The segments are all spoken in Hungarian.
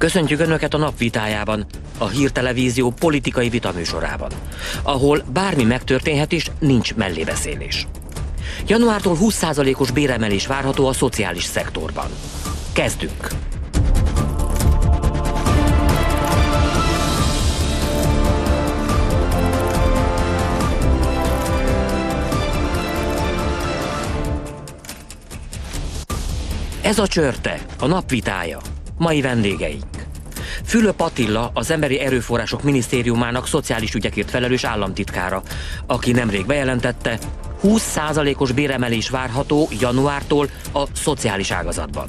Köszöntjük Önöket a napvitájában, a hírtelevízió politikai vitaműsorában, ahol bármi megtörténhet is, nincs mellébeszélés. Januártól 20%-os béremelés várható a szociális szektorban. Kezdünk! Ez a csörte, a napvitája. Mai vendégeink. Fülöp Attila, az Emberi Erőforrások Minisztériumának szociális ügyekért felelős államtitkára, aki nemrég bejelentette, 20%-os béremelés várható januártól a szociális ágazatban.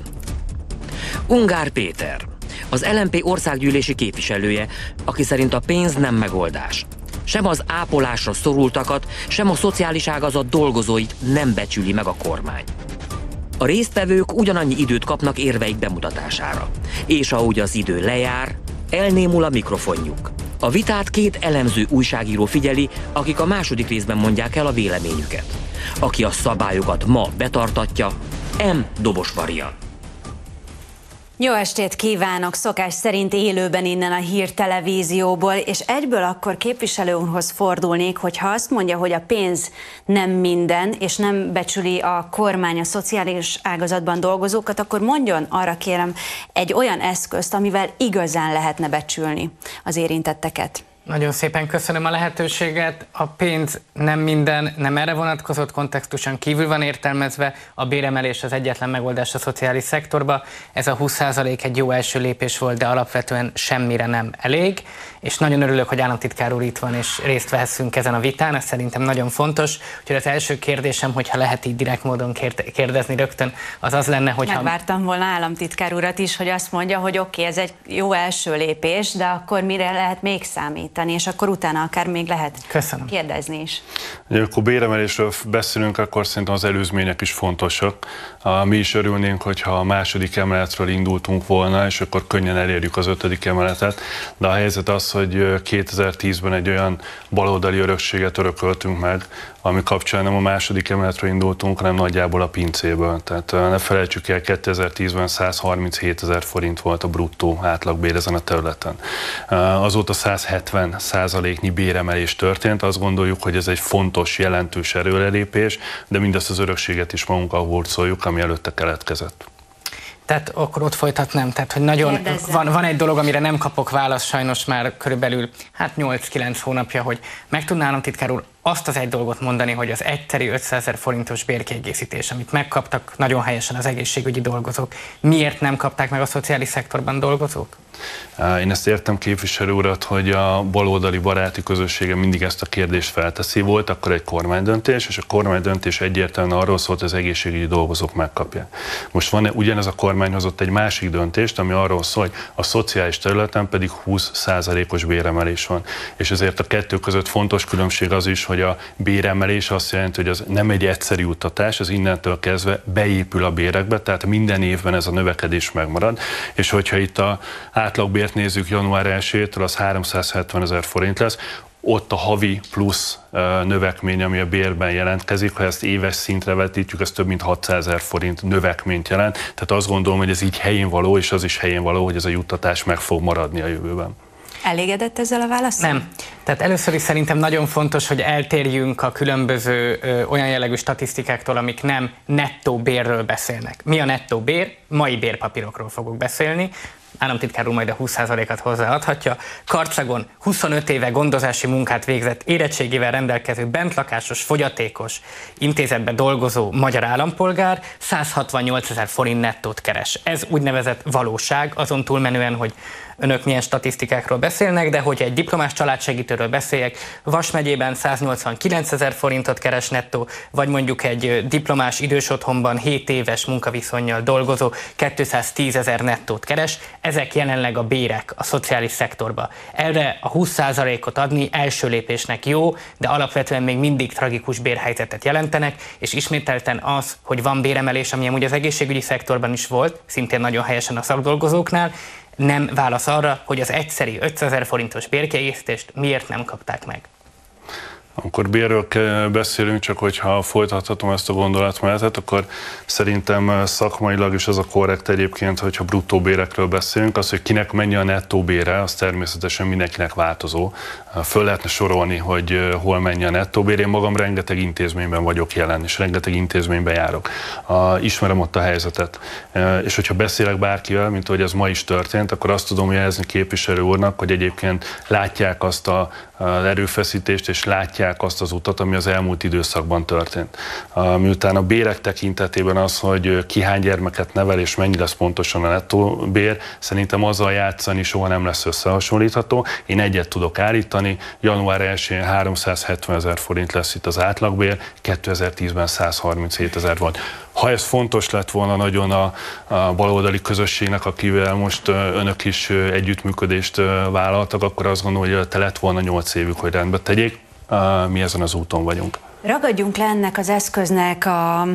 Ungár Péter, az LMP országgyűlési képviselője, aki szerint a pénz nem megoldás. Sem az ápolásra szorultakat, sem a szociális ágazat dolgozóit nem becsüli meg a kormány. A résztvevők ugyanannyi időt kapnak érveik bemutatására. És ahogy az idő lejár, elnémul a mikrofonjuk. A vitát két elemző újságíró figyeli, akik a második részben mondják el a véleményüket. Aki a szabályokat ma betartatja, M. Dobos variant. Jó estét kívánok! Szokás szerint élőben innen a hírtelevízióból, és egyből akkor képviselőnhoz fordulnék, hogyha azt mondja, hogy a pénz nem minden, és nem becsüli a kormány a szociális ágazatban dolgozókat, akkor mondjon arra kérem egy olyan eszközt, amivel igazán lehetne becsülni az érintetteket. Nagyon szépen köszönöm a lehetőséget. A pénz nem minden, nem erre vonatkozott, kontextuson kívül van értelmezve. A béremelés az egyetlen megoldás a szociális szektorba. Ez a 20% egy jó első lépés volt, de alapvetően semmire nem elég. És nagyon örülök, hogy államtitkár úr itt van, és részt vehessünk ezen a vitán. Ez szerintem nagyon fontos. Úgyhogy az első kérdésem, hogyha lehet így direkt módon kérdezni rögtön, az az lenne, hogy... Megvártam volna államtitkár urat is, hogy azt mondja, hogy oké, okay, ez egy jó első lépés, de akkor mire lehet még számítani? Számítani, és akkor utána akár még lehet Köszönöm. kérdezni is. Akkor béremelésről beszélünk, akkor szerintem az előzmények is fontosak. Mi is örülnénk, hogyha a második emeletről indultunk volna, és akkor könnyen elérjük az ötödik emeletet, de a helyzet az, hogy 2010-ben egy olyan baloldali örökséget örököltünk meg, ami kapcsán nem a második emeletről indultunk, hanem nagyjából a pincéből. Tehát ne felejtsük el, 2010-ben 137 ezer forint volt a bruttó átlagbér ezen a területen. Azóta 170 százaléknyi béremelés történt, azt gondoljuk, hogy ez egy fontos, jelentős erőrelépés, de mindezt az örökséget is magunkkal hurcoljuk, ami előtte keletkezett. Tehát akkor ott folytatnám, tehát hogy nagyon van, van egy dolog, amire nem kapok választ sajnos már körülbelül hát 8-9 hónapja, hogy meg titkár úr azt az egy dolgot mondani, hogy az egyteri 500 ezer forintos bérkiegészítés, amit megkaptak nagyon helyesen az egészségügyi dolgozók, miért nem kapták meg a szociális szektorban dolgozók? Én ezt értem képviselő urat, hogy a baloldali baráti közössége mindig ezt a kérdést felteszi. Volt akkor egy kormánydöntés, és a kormánydöntés egyértelműen arról szólt, hogy az egészségügyi dolgozók megkapják. Most van ugyanez a kormány hozott egy másik döntést, ami arról szól, hogy a szociális területen pedig 20%-os béremelés van. És ezért a kettő között fontos különbség az is, hogy a béremelés azt jelenti, hogy az nem egy egyszerű utatás, az innentől kezdve beépül a bérekbe, tehát minden évben ez a növekedés megmarad, és hogyha itt a átlagbért nézzük január 1-től, az 370 ezer forint lesz, ott a havi plusz növekmény, ami a bérben jelentkezik, ha ezt éves szintre vetítjük, ez több mint 600 ezer forint növekményt jelent. Tehát azt gondolom, hogy ez így helyén való, és az is helyén való, hogy ez a juttatás meg fog maradni a jövőben. Elégedett ezzel a válaszol? Nem. Tehát először is szerintem nagyon fontos, hogy eltérjünk a különböző ö, olyan jellegű statisztikáktól, amik nem nettó bérről beszélnek. Mi a nettó bér? Mai bérpapírokról fogok beszélni államtitkár úr majd a 20%-at hozzáadhatja. Karcagon 25 éve gondozási munkát végzett érettségével rendelkező bentlakásos, fogyatékos intézetben dolgozó magyar állampolgár 168 ezer forint nettót keres. Ez úgynevezett valóság, azon túlmenően, hogy önök milyen statisztikákról beszélnek, de hogy egy diplomás családsegítőről beszéljek, Vas megyében 189 ezer forintot keres nettó, vagy mondjuk egy diplomás idős otthonban 7 éves munkaviszonyjal dolgozó 210 ezer nettót keres, ezek jelenleg a bérek a szociális szektorba. Erre a 20%-ot adni első lépésnek jó, de alapvetően még mindig tragikus bérhelyzetet jelentenek, és ismételten az, hogy van béremelés, ami amúgy az egészségügyi szektorban is volt, szintén nagyon helyesen a szakdolgozóknál, nem válasz arra, hogy az egyszeri 500 ezer forintos bérkiegészítést miért nem kapták meg. Amikor bérről beszélünk, csak hogyha folytathatom ezt a gondolatmenetet, akkor szerintem szakmailag is az a korrekt egyébként, hogyha bruttó bérekről beszélünk, az, hogy kinek mennyi a nettó bére, az természetesen mindenkinek változó. Föl lehetne sorolni, hogy hol mennyi a nettó bér. Én magam rengeteg intézményben vagyok jelen, és rengeteg intézményben járok. Ismerem ott a helyzetet. És hogyha beszélek bárkivel, mint hogy ez ma is történt, akkor azt tudom jelezni képviselő úrnak, hogy egyébként látják azt a, erőfeszítést, és látják azt az utat, ami az elmúlt időszakban történt. Miután a bérek tekintetében az, hogy ki hány gyermeket nevel, és mennyi lesz pontosan a nettó bér, szerintem azzal játszani soha nem lesz összehasonlítható. Én egyet tudok állítani, január 1-én 370 ezer forint lesz itt az átlagbér, 2010-ben 137 ezer volt. Ha ez fontos lett volna nagyon a, a baloldali közösségnek, akivel most önök is együttműködést vállaltak, akkor azt gondolom, hogy te lett volna 8 évük, hogy rendbe tegyék. Mi ezen az úton vagyunk. Ragadjunk le ennek az eszköznek a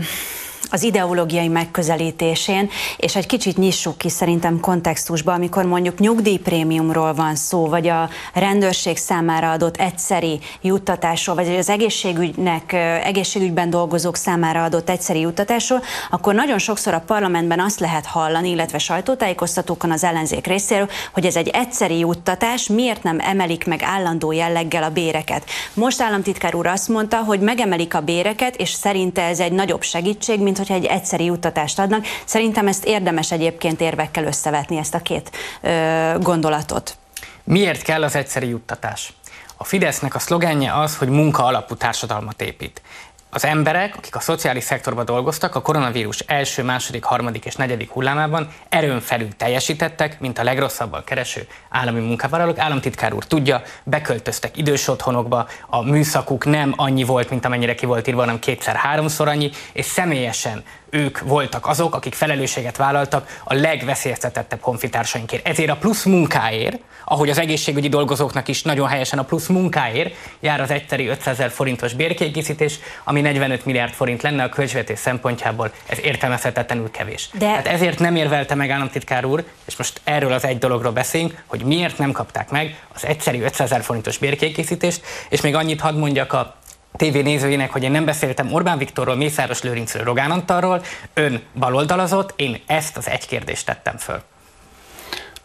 az ideológiai megközelítésén, és egy kicsit nyissuk ki szerintem kontextusba, amikor mondjuk nyugdíjprémiumról van szó, vagy a rendőrség számára adott egyszeri juttatásról, vagy az egészségügynek, egészségügyben dolgozók számára adott egyszeri juttatásról, akkor nagyon sokszor a parlamentben azt lehet hallani, illetve sajtótájékoztatókon az ellenzék részéről, hogy ez egy egyszeri juttatás, miért nem emelik meg állandó jelleggel a béreket. Most államtitkár úr azt mondta, hogy megemelik a béreket, és szerinte ez egy nagyobb segítség, mint hogyha egy egyszeri juttatást adnak. Szerintem ezt érdemes egyébként érvekkel összevetni ezt a két ö, gondolatot. Miért kell az egyszeri juttatás? A Fidesznek a szlogenje az, hogy munka alapú társadalmat épít az emberek, akik a szociális szektorban dolgoztak, a koronavírus első, második, harmadik és negyedik hullámában erőn felül teljesítettek, mint a legrosszabbal kereső állami munkavállalók. Államtitkár úr tudja, beköltöztek idős otthonokba, a műszakuk nem annyi volt, mint amennyire ki volt írva, hanem kétszer-háromszor annyi, és személyesen ők voltak azok, akik felelősséget vállaltak a legveszélyeztetettebb honfitársainkért. Ezért a plusz munkáért, ahogy az egészségügyi dolgozóknak is nagyon helyesen a plusz munkáért jár az egyszeri 500 ezer forintos bérkiegészítés, ami 45 milliárd forint lenne a költségvetés szempontjából, ez értelmezhetetlenül kevés. De... Tehát ezért nem érvelte meg államtitkár úr, és most erről az egy dologról beszélünk, hogy miért nem kapták meg az egyszerű 500 ezer forintos bérkiegészítést, és még annyit hadd mondjak a TV nézőinek, hogy én nem beszéltem Orbán Viktorról, Mészáros Lőrincről, Rogán Antalról, ön baloldalazott, én ezt az egy kérdést tettem föl.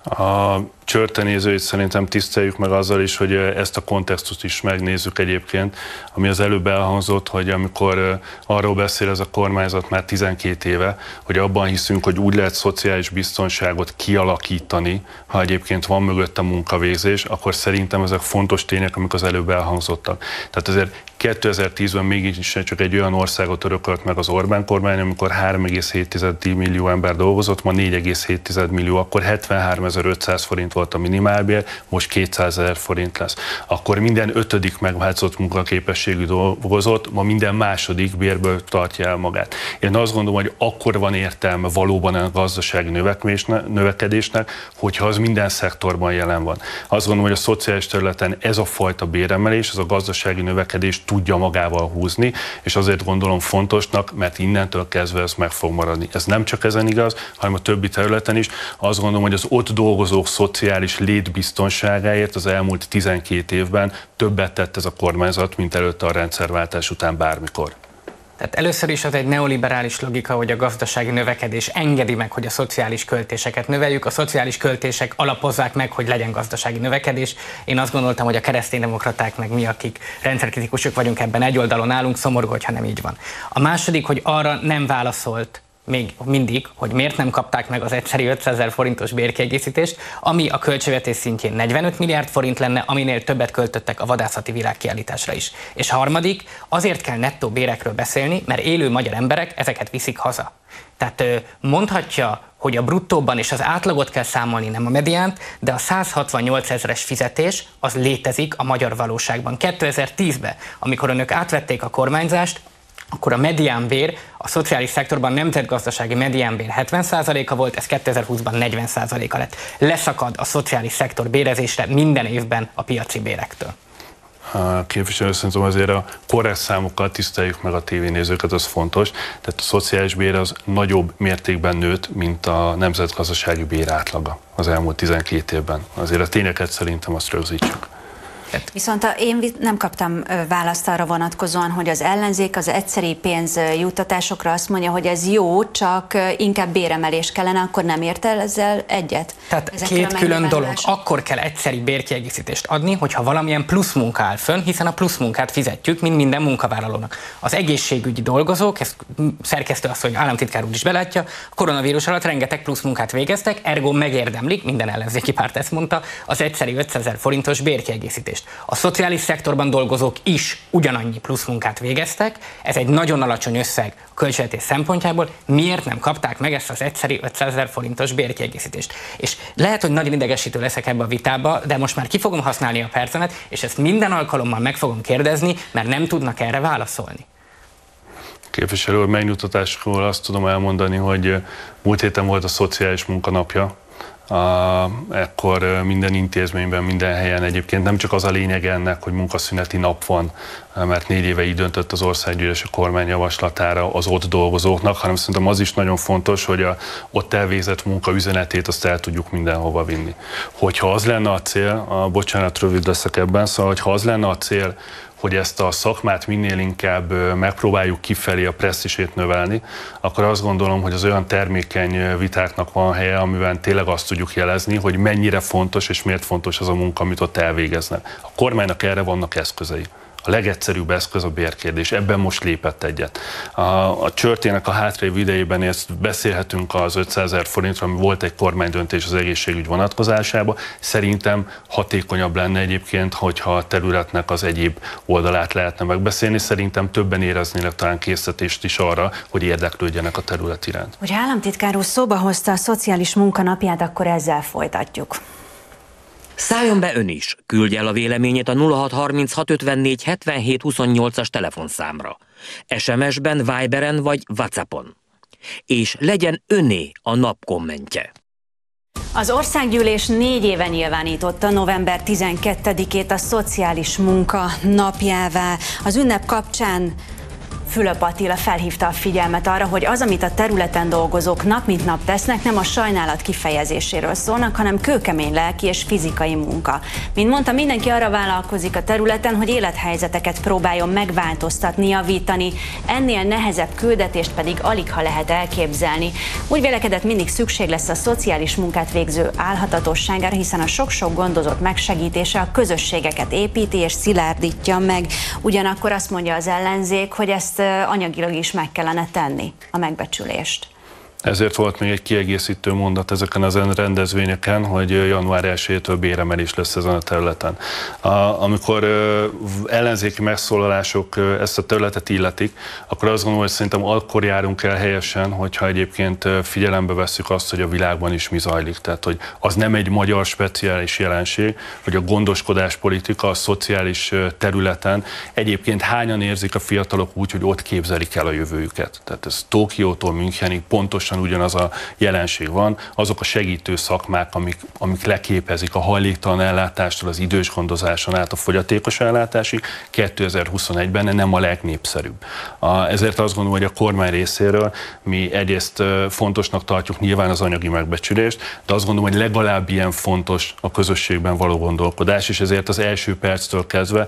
A csörtenézőit szerintem tiszteljük meg azzal is, hogy ezt a kontextust is megnézzük egyébként, ami az előbb elhangzott, hogy amikor arról beszél ez a kormányzat már 12 éve, hogy abban hiszünk, hogy úgy lehet szociális biztonságot kialakítani, ha egyébként van mögött a munkavégzés, akkor szerintem ezek fontos tények, amik az előbb elhangzottak. Tehát ezért 2010-ben mégis csak egy olyan országot örökölt meg az Orbán kormány, amikor 3,7 millió ember dolgozott, ma 4,7 millió, akkor 73.500 forint volt a minimálbér, most 200 ezer forint lesz. Akkor minden ötödik megváltozott munkaképességű dolgozott, ma minden második bérből tartja el magát. Én azt gondolom, hogy akkor van értelme valóban a gazdasági növekedésnek, hogyha az minden szektorban jelen van. Azt gondolom, hogy a szociális területen ez a fajta béremelés, ez a gazdasági növekedés tudja magával húzni, és azért gondolom fontosnak, mert innentől kezdve ez meg fog maradni. Ez nem csak ezen igaz, hanem a többi területen is. Azt gondolom, hogy az ott dolgozók szociális létbiztonságáért az elmúlt 12 évben többet tett ez a kormányzat, mint előtte a rendszerváltás után bármikor. Tehát először is az egy neoliberális logika, hogy a gazdasági növekedés engedi meg, hogy a szociális költéseket növeljük. A szociális költések alapozzák meg, hogy legyen gazdasági növekedés. Én azt gondoltam, hogy a kereszténydemokraták meg mi, akik rendszerkritikusok vagyunk ebben egy oldalon állunk, szomorú, hogyha nem így van. A második, hogy arra nem válaszolt még mindig, hogy miért nem kapták meg az egyszerű 500 ezer forintos bérkiegészítést, ami a költségvetés szintjén 45 milliárd forint lenne, aminél többet költöttek a vadászati világkiállításra is. És harmadik, azért kell nettó bérekről beszélni, mert élő magyar emberek ezeket viszik haza. Tehát mondhatja, hogy a bruttóban és az átlagot kell számolni, nem a mediánt, de a 168 ezeres fizetés az létezik a magyar valóságban. 2010-ben, amikor önök átvették a kormányzást, akkor a mediánbér a szociális szektorban nemzetgazdasági mediánbér 70%-a volt, ez 2020-ban 40%-a lett. Leszakad a szociális szektor bérezésre minden évben a piaci bérektől. A képviselő szerintem azért a korrekt számokkal tiszteljük meg a tévénézőket, az fontos. Tehát a szociális bér az nagyobb mértékben nőtt, mint a nemzetgazdasági bér átlaga az elmúlt 12 évben. Azért a tényeket szerintem azt rögzítsük. Viszont én nem kaptam választ arra vonatkozóan, hogy az ellenzék az egyszeri pénzjutatásokra azt mondja, hogy ez jó, csak inkább béremelés kellene, akkor nem ért el ezzel egyet? Tehát Ezekkel két külön dolog. Akkor kell egyszeri bérkiegészítést adni, hogyha valamilyen plusz munka áll fönn, hiszen a plusz munkát fizetjük, mint minden munkavállalónak. Az egészségügyi dolgozók, ezt szerkesztő hogy államtitkár úr is belátja, a koronavírus alatt rengeteg plusz munkát végeztek, ergo megérdemlik, minden ellenzéki párt ezt mondta, az egyszeri 500 forintos bérkiegészítést. A szociális szektorban dolgozók is ugyanannyi plusz munkát végeztek, ez egy nagyon alacsony összeg a költségvetés szempontjából, miért nem kapták meg ezt az egyszeri 500 forintos bérkiegészítést? És lehet, hogy nagyon idegesítő leszek ebbe a vitába, de most már ki fogom használni a percemet, és ezt minden alkalommal meg fogom kérdezni, mert nem tudnak erre válaszolni. Képviselő úr, megnyugtatásról azt tudom elmondani, hogy múlt héten volt a szociális munkanapja, a, ekkor minden intézményben, minden helyen egyébként nem csak az a lényeg ennek, hogy munkaszüneti nap van, mert négy éve így döntött az országgyűlés a kormány javaslatára az ott dolgozóknak, hanem szerintem az is nagyon fontos, hogy a ott elvégzett munka üzenetét azt el tudjuk mindenhova vinni. Hogyha az lenne a cél, a, bocsánat, rövid leszek ebben, szóval, hogyha az lenne a cél, hogy ezt a szakmát minél inkább megpróbáljuk kifelé a presztisét növelni, akkor azt gondolom, hogy az olyan termékeny vitáknak van helye, amiben tényleg azt tudjuk jelezni, hogy mennyire fontos és miért fontos az a munka, amit ott elvégeznek. A kormánynak erre vannak eszközei. A legegyszerűbb eszköz a bérkérdés. Ebben most lépett egyet. A, a csörtének a hátrébb idejében ezt beszélhetünk az 500 ezer forintra, ami volt egy kormánydöntés az egészségügy vonatkozásába. Szerintem hatékonyabb lenne egyébként, hogyha a területnek az egyéb oldalát lehetne megbeszélni. Szerintem többen éreznének talán készítést is arra, hogy érdeklődjenek a terület iránt. Hogyha államtitkár úr szóba hozta a szociális munkanapját, akkor ezzel folytatjuk. Szálljon be ön is, küldje el a véleményét a 063654 77 as telefonszámra, SMS-ben, Viberen vagy Whatsappon. És legyen öné a nap kommentje. Az országgyűlés négy éve nyilvánította november 12-ét a szociális munka napjává. Az ünnep kapcsán Fülöp Attila felhívta a figyelmet arra, hogy az, amit a területen dolgozók nap mint nap tesznek, nem a sajnálat kifejezéséről szólnak, hanem kőkemény lelki és fizikai munka. Mint mondta, mindenki arra vállalkozik a területen, hogy élethelyzeteket próbáljon megváltoztatni, javítani. Ennél nehezebb küldetést pedig alig ha lehet elképzelni. Úgy vélekedett, mindig szükség lesz a szociális munkát végző álhatatosságára, hiszen a sok-sok gondozott megsegítése a közösségeket építi és szilárdítja meg. Ugyanakkor azt mondja az ellenzék, hogy ezt anyagilag is meg kellene tenni a megbecsülést. Ezért volt még egy kiegészítő mondat ezeken az rendezvényeken, hogy január 1-től béremelés lesz ezen a területen. A, amikor ö, ellenzéki megszólalások ö, ezt a területet illetik, akkor azt gondolom, hogy szerintem akkor járunk el helyesen, hogyha egyébként figyelembe veszük azt, hogy a világban is mi zajlik. Tehát, hogy az nem egy magyar speciális jelenség, hogy a gondoskodás politika a szociális területen egyébként hányan érzik a fiatalok úgy, hogy ott képzelik el a jövőjüket. Tehát ez Tokiótól Münchenig pontosan pontosan ugyanaz a jelenség van, azok a segítő szakmák, amik, amik leképezik a hajléktalan ellátástól az idős gondozáson át a fogyatékos ellátásig, 2021-ben nem a legnépszerűbb. A, ezért azt gondolom, hogy a kormány részéről mi egyrészt fontosnak tartjuk nyilván az anyagi megbecsülést, de azt gondolom, hogy legalább ilyen fontos a közösségben való gondolkodás, és ezért az első perctől kezdve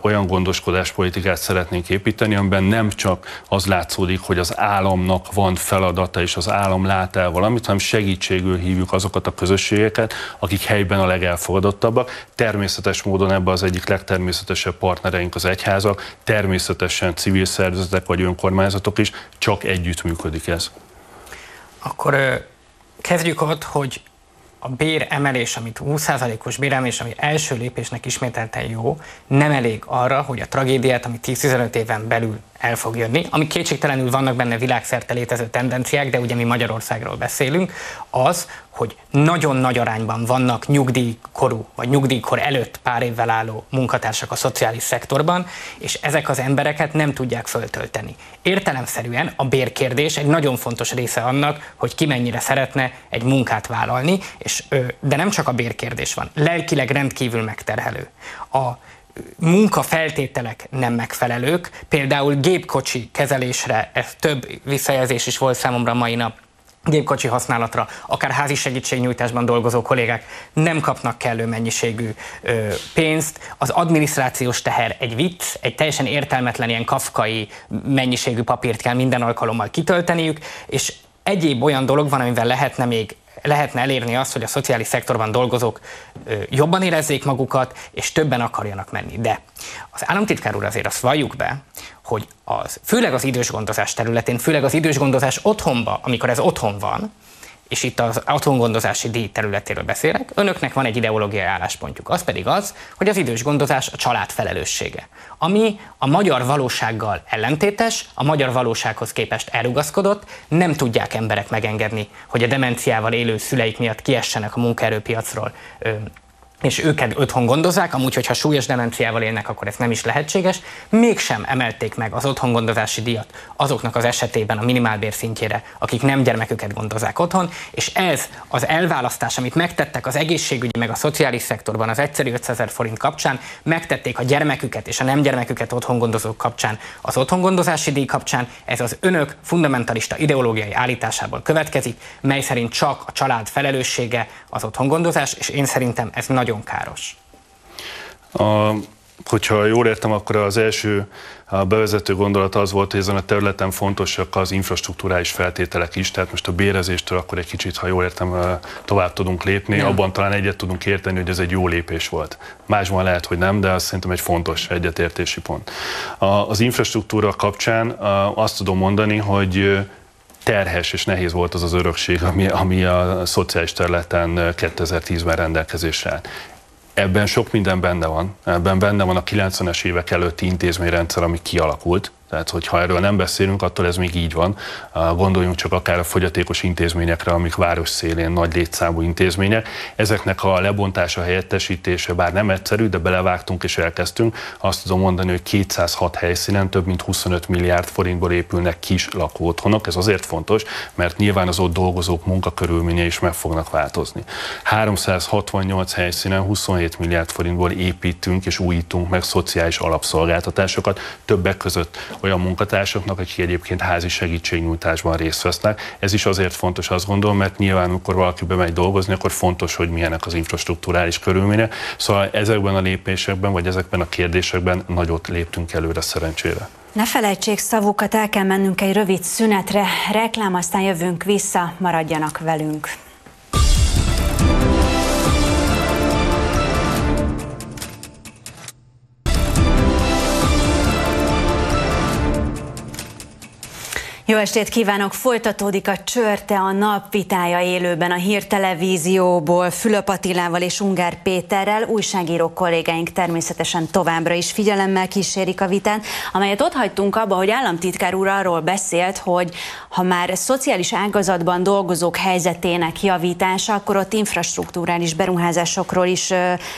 olyan gondoskodáspolitikát szeretnénk építeni, amiben nem csak az látszódik, hogy az államnak van feladata és az állam lát el valamit, hanem segítségül hívjuk azokat a közösségeket, akik helyben a legelfogadottabbak. Természetes módon ebbe az egyik legtermészetesebb partnereink az egyházak, természetesen civil szervezetek vagy önkormányzatok is, csak együttműködik ez. Akkor kezdjük ott, hogy a bér emelés, amit 20%-os béremelés, ami első lépésnek ismételten jó, nem elég arra, hogy a tragédiát, ami 10-15 éven belül el fog jönni, ami kétségtelenül vannak benne világszerte létező tendenciák, de ugye mi Magyarországról beszélünk, az, hogy nagyon nagy arányban vannak nyugdíjkorú, vagy nyugdíjkor előtt pár évvel álló munkatársak a szociális szektorban, és ezek az embereket nem tudják föltölteni. Értelemszerűen a bérkérdés egy nagyon fontos része annak, hogy ki mennyire szeretne egy munkát vállalni, és, de nem csak a bérkérdés van, lelkileg rendkívül megterhelő. A munkafeltételek nem megfelelők, például gépkocsi kezelésre, ez több visszajelzés is volt számomra mai nap, gépkocsi használatra, akár házi segítségnyújtásban dolgozó kollégák nem kapnak kellő mennyiségű ö, pénzt. Az adminisztrációs teher egy vicc, egy teljesen értelmetlen ilyen kafkai mennyiségű papírt kell minden alkalommal kitölteniük, és egyéb olyan dolog van, amivel lehetne még lehetne elérni azt, hogy a szociális szektorban dolgozók jobban érezzék magukat, és többen akarjanak menni. De az államtitkár úr azért azt valljuk be, hogy az, főleg az idős gondozás területén, főleg az idős gondozás otthonba, amikor ez otthon van, és itt az otthongondozási díj területéről beszélek, önöknek van egy ideológiai álláspontjuk, az pedig az, hogy az idős gondozás a család felelőssége, ami a magyar valósággal ellentétes, a magyar valósághoz képest elrugaszkodott, nem tudják emberek megengedni, hogy a demenciával élő szüleik miatt kiessenek a munkaerőpiacról és őket otthon gondozzák, amúgy, hogyha súlyos demenciával élnek, akkor ez nem is lehetséges, mégsem emelték meg az otthongondozási díjat azoknak az esetében a minimálbér szintjére, akik nem gyermeküket gondozzák otthon, és ez az elválasztás, amit megtettek az egészségügyi meg a szociális szektorban az egyszerű 500 ezer forint kapcsán, megtették a gyermeküket és a nem gyermeküket otthon gondozók kapcsán, az otthongondozási díj kapcsán, ez az önök fundamentalista ideológiai állításából következik, mely szerint csak a család felelőssége az otthongondozás, és én szerintem ez nagyon nagyon káros. A, hogyha jól értem, akkor az első a bevezető gondolat az volt, hogy ezen a területen fontosak az infrastruktúrális feltételek is, tehát most a bérezéstől akkor egy kicsit, ha jól értem, tovább tudunk lépni, ja. abban talán egyet tudunk érteni, hogy ez egy jó lépés volt. Másban lehet, hogy nem, de az szerintem egy fontos egyetértési pont. Az infrastruktúra kapcsán azt tudom mondani, hogy terhes és nehéz volt az az örökség, ami, ami a szociális területen 2010-ben rendelkezésre állt. Ebben sok minden benne van. Ebben benne van a 90-es évek előtti intézményrendszer, ami kialakult, tehát, hogyha erről nem beszélünk, attól ez még így van. Gondoljunk csak akár a fogyatékos intézményekre, amik város szélén nagy létszámú intézmények. Ezeknek a lebontása, helyettesítése bár nem egyszerű, de belevágtunk és elkezdtünk. Azt tudom mondani, hogy 206 helyszínen több mint 25 milliárd forintból épülnek kis lakóotthonok. Ez azért fontos, mert nyilván az ott dolgozók munkakörülményei is meg fognak változni. 368 helyszínen 27 milliárd forintból építünk és újítunk meg szociális alapszolgáltatásokat, többek között olyan munkatársaknak, akik egyébként házi segítségnyújtásban részt vesznek. Ez is azért fontos, azt gondolom, mert nyilván, amikor valaki bemegy dolgozni, akkor fontos, hogy milyenek az infrastruktúrális körülmények. Szóval ezekben a lépésekben, vagy ezekben a kérdésekben nagyot léptünk előre szerencsére. Ne felejtsék szavukat, el kell mennünk egy rövid szünetre, reklám, aztán jövünk vissza, maradjanak velünk. Jó estét kívánok! Folytatódik a Csörte a napvitája élőben a hírtelevízióból Fülöp Attilával és Ungár Péterrel. Újságíró kollégáink természetesen továbbra is figyelemmel kísérik a vitát, amelyet ott hagytunk abba, hogy államtitkár úr arról beszélt, hogy ha már szociális ágazatban dolgozók helyzetének javítása, akkor ott infrastruktúrális beruházásokról is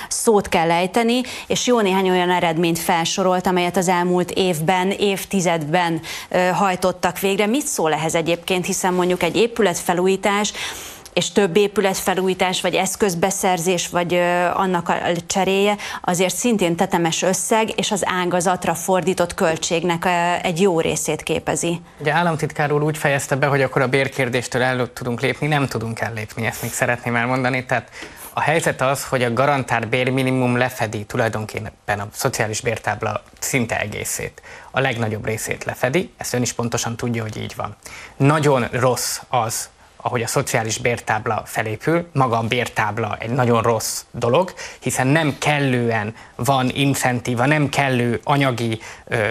szót kell ejteni, és jó néhány olyan eredményt felsorolt, amelyet az elmúlt évben, évtizedben hajtottak végre végre mit szól ehhez egyébként, hiszen mondjuk egy épületfelújítás, és több épületfelújítás, vagy eszközbeszerzés, vagy annak a cseréje azért szintén tetemes összeg, és az ágazatra fordított költségnek egy jó részét képezi. Ugye államtitkár úr úgy fejezte be, hogy akkor a bérkérdéstől el tudunk lépni, nem tudunk ellépni, ezt még szeretném elmondani. Tehát a helyzet az, hogy a garantált bérminimum lefedi tulajdonképpen a szociális bértábla szinte egészét. A legnagyobb részét lefedi, ezt ön is pontosan tudja, hogy így van. Nagyon rossz az, ahogy a szociális bértábla felépül, maga a bértábla egy nagyon rossz dolog, hiszen nem kellően van incentíva, nem kellő anyagi ö,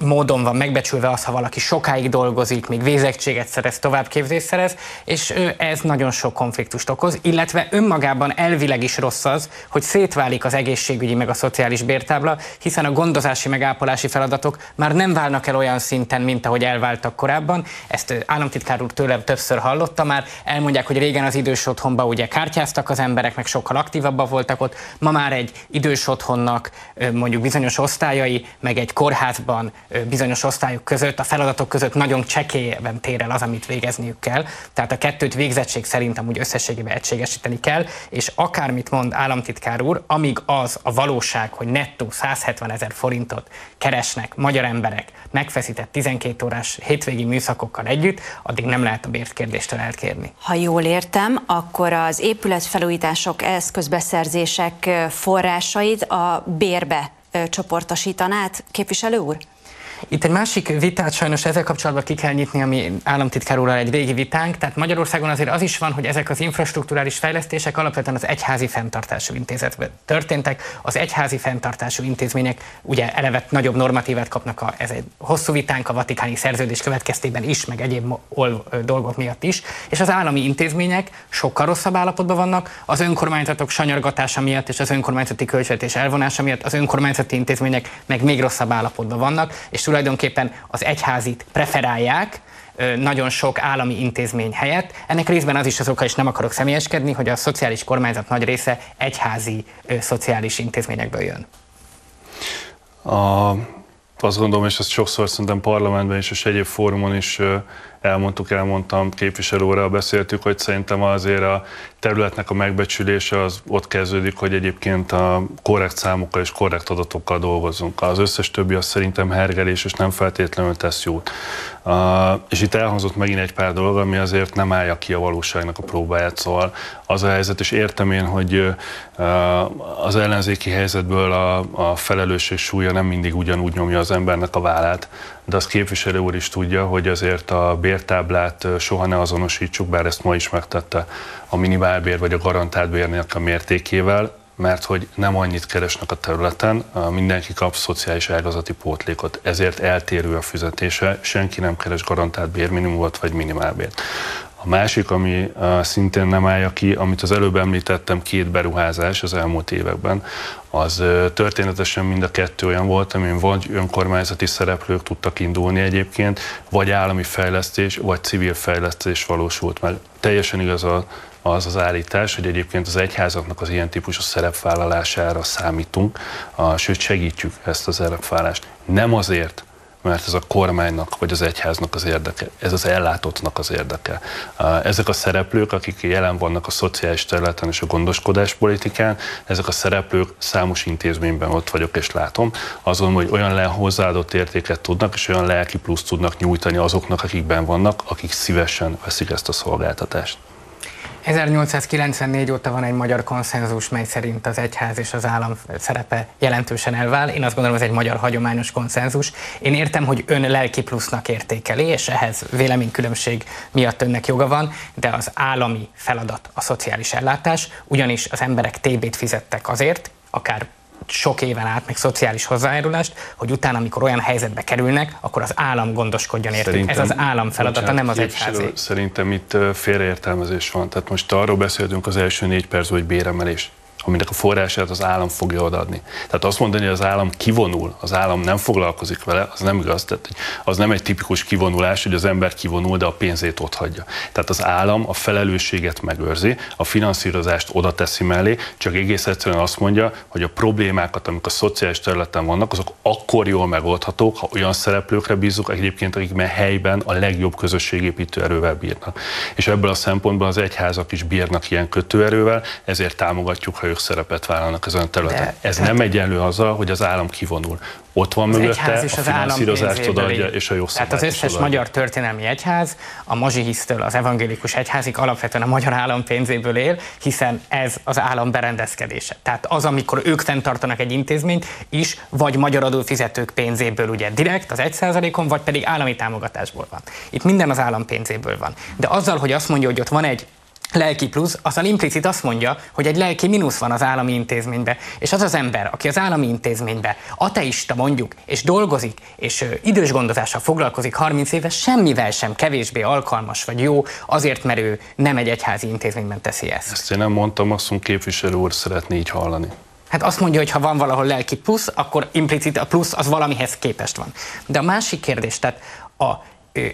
módon van megbecsülve az, ha valaki sokáig dolgozik, még végzettséget szerez, továbbképzést szerez, és ez nagyon sok konfliktust okoz, illetve önmagában elvileg is rossz az, hogy szétválik az egészségügyi meg a szociális bértábla, hiszen a gondozási megápolási feladatok már nem válnak el olyan szinten, mint ahogy elváltak korábban. Ezt államtitkár úr tőlem többször hallotta már. Elmondják, hogy régen az idős otthonba ugye kártyáztak az emberek, meg sokkal aktívabbak voltak ott. Ma már egy idős otthonnak mondjuk bizonyos osztályai, meg egy kórház családban, bizonyos osztályok között, a feladatok között nagyon csekélyen tér el az, amit végezniük kell. Tehát a kettőt végzettség szerint amúgy összességében egységesíteni kell, és akármit mond államtitkár úr, amíg az a valóság, hogy nettó 170 ezer forintot keresnek magyar emberek megfeszített 12 órás hétvégi műszakokkal együtt, addig nem lehet a bért kérdéstől elkérni. Ha jól értem, akkor az épületfelújítások, eszközbeszerzések forrásait a bérbe csoportosítanát, képviselő úr? Itt egy másik vitát sajnos ezzel kapcsolatban ki kell nyitni, ami államtitkár úrral egy régi vitánk. Tehát Magyarországon azért az is van, hogy ezek az infrastruktúrális fejlesztések alapvetően az egyházi fenntartású intézetben történtek. Az egyházi fenntartású intézmények ugye eleve nagyobb normatívát kapnak, a, ez egy hosszú vitánk a vatikáni szerződés következtében is, meg egyéb dolgok miatt is, és az állami intézmények sokkal rosszabb állapotban vannak, az önkormányzatok sanyargatása miatt és az önkormányzati költségvetés elvonása miatt az önkormányzati intézmények meg még rosszabb állapotban vannak, és tulajdonképpen az egyházit preferálják, nagyon sok állami intézmény helyett. Ennek részben az is az oka, és nem akarok személyeskedni, hogy a szociális kormányzat nagy része egyházi szociális intézményekből jön. A, azt gondolom, és ezt sokszor szerintem parlamentben is, és egyéb fórumon is elmondtuk, elmondtam képviselőre, beszéltük, hogy szerintem azért a területnek a megbecsülése az ott kezdődik, hogy egyébként a korrekt számokkal és korrekt adatokkal dolgozunk. Az összes többi az szerintem hergelés, és nem feltétlenül tesz jót. Uh, és itt elhangzott megint egy pár dolog, ami azért nem állja ki a valóságnak a próbáját, szóval az a helyzet, és értem én, hogy uh, az ellenzéki helyzetből a, a felelősség súlya nem mindig ugyanúgy nyomja az embernek a vállát, de azt képviselő úr is tudja, hogy azért a bértáblát soha ne azonosítsuk, bár ezt ma is megtette a minimálbér vagy a garantált bérnek a mértékével, mert hogy nem annyit keresnek a területen, mindenki kap szociális ágazati pótlékot, ezért eltérő a fizetése, senki nem keres garantált bérminimumot vagy minimálbért. A másik, ami szintén nem állja ki, amit az előbb említettem, két beruházás az elmúlt években, az történetesen mind a kettő olyan volt, amin vagy önkormányzati szereplők tudtak indulni egyébként, vagy állami fejlesztés, vagy civil fejlesztés valósult meg. Teljesen igaz a az az állítás, hogy egyébként az egyházaknak az ilyen típusú szerepvállalására számítunk, sőt segítjük ezt a szerepvállalást. Nem azért, mert ez a kormánynak vagy az egyháznak az érdeke, ez az ellátottnak az érdeke. Ezek a szereplők, akik jelen vannak a szociális területen és a gondoskodás politikán, ezek a szereplők számos intézményben ott vagyok és látom, azon, hogy olyan le hozzáadott értéket tudnak, és olyan lelki plusz tudnak nyújtani azoknak, akikben vannak, akik szívesen veszik ezt a szolgáltatást. 1894 óta van egy magyar konszenzus, mely szerint az egyház és az állam szerepe jelentősen elvál. Én azt gondolom, ez egy magyar hagyományos konszenzus. Én értem, hogy ön lelki plusznak értékeli, és ehhez véleménykülönbség miatt önnek joga van, de az állami feladat a szociális ellátás, ugyanis az emberek TB-t fizettek azért, akár sok éven át, meg szociális hozzájárulást, hogy utána, amikor olyan helyzetbe kerülnek, akkor az állam gondoskodjon értük. Ez az állam feladata, nem az egyházé. Szerintem itt félreértelmezés van. Tehát most arról beszéltünk az első négy perc, hogy béremelés aminek a forrását az állam fogja odaadni. Tehát azt mondani, hogy az állam kivonul, az állam nem foglalkozik vele, az nem igaz. Tehát az nem egy tipikus kivonulás, hogy az ember kivonul, de a pénzét ott hagyja. Tehát az állam a felelősséget megőrzi, a finanszírozást oda teszi mellé, csak egész egyszerűen azt mondja, hogy a problémákat, amik a szociális területen vannak, azok akkor jól megoldhatók, ha olyan szereplőkre bízunk, egyébként, akik mert helyben a legjobb közösségépítő erővel bírnak. És ebből a szempontból az egyházak is bírnak ilyen kötőerővel, ezért támogatjuk, ha ők szerepet vállalnak ezen a területen. De, Ez nem egyenlő azzal, hogy az állam kivonul. Ott van az mögötte, a finanszírozást odaadja, és a jogszabályt Tehát az összes odaadja. magyar történelmi egyház, a mazsihisztől az evangélikus egyházig alapvetően a magyar állam pénzéből él, hiszen ez az állam berendezkedése. Tehát az, amikor ők fenntartanak egy intézményt is, vagy magyar adófizetők pénzéből ugye direkt az 1%-on, vagy pedig állami támogatásból van. Itt minden az állam pénzéből van. De azzal, hogy azt mondja, hogy ott van egy lelki plusz, az a implicit azt mondja, hogy egy lelki mínusz van az állami intézménybe. És az az ember, aki az állami intézménybe ateista mondjuk, és dolgozik, és idős gondozással foglalkozik 30 éves, semmivel sem kevésbé alkalmas vagy jó, azért, mert ő nem egy egyházi intézményben teszi ezt. Ezt én nem mondtam, azt mondom, képviselő úr szeretné így hallani. Hát azt mondja, hogy ha van valahol lelki plusz, akkor implicit a plusz az valamihez képest van. De a másik kérdés, tehát a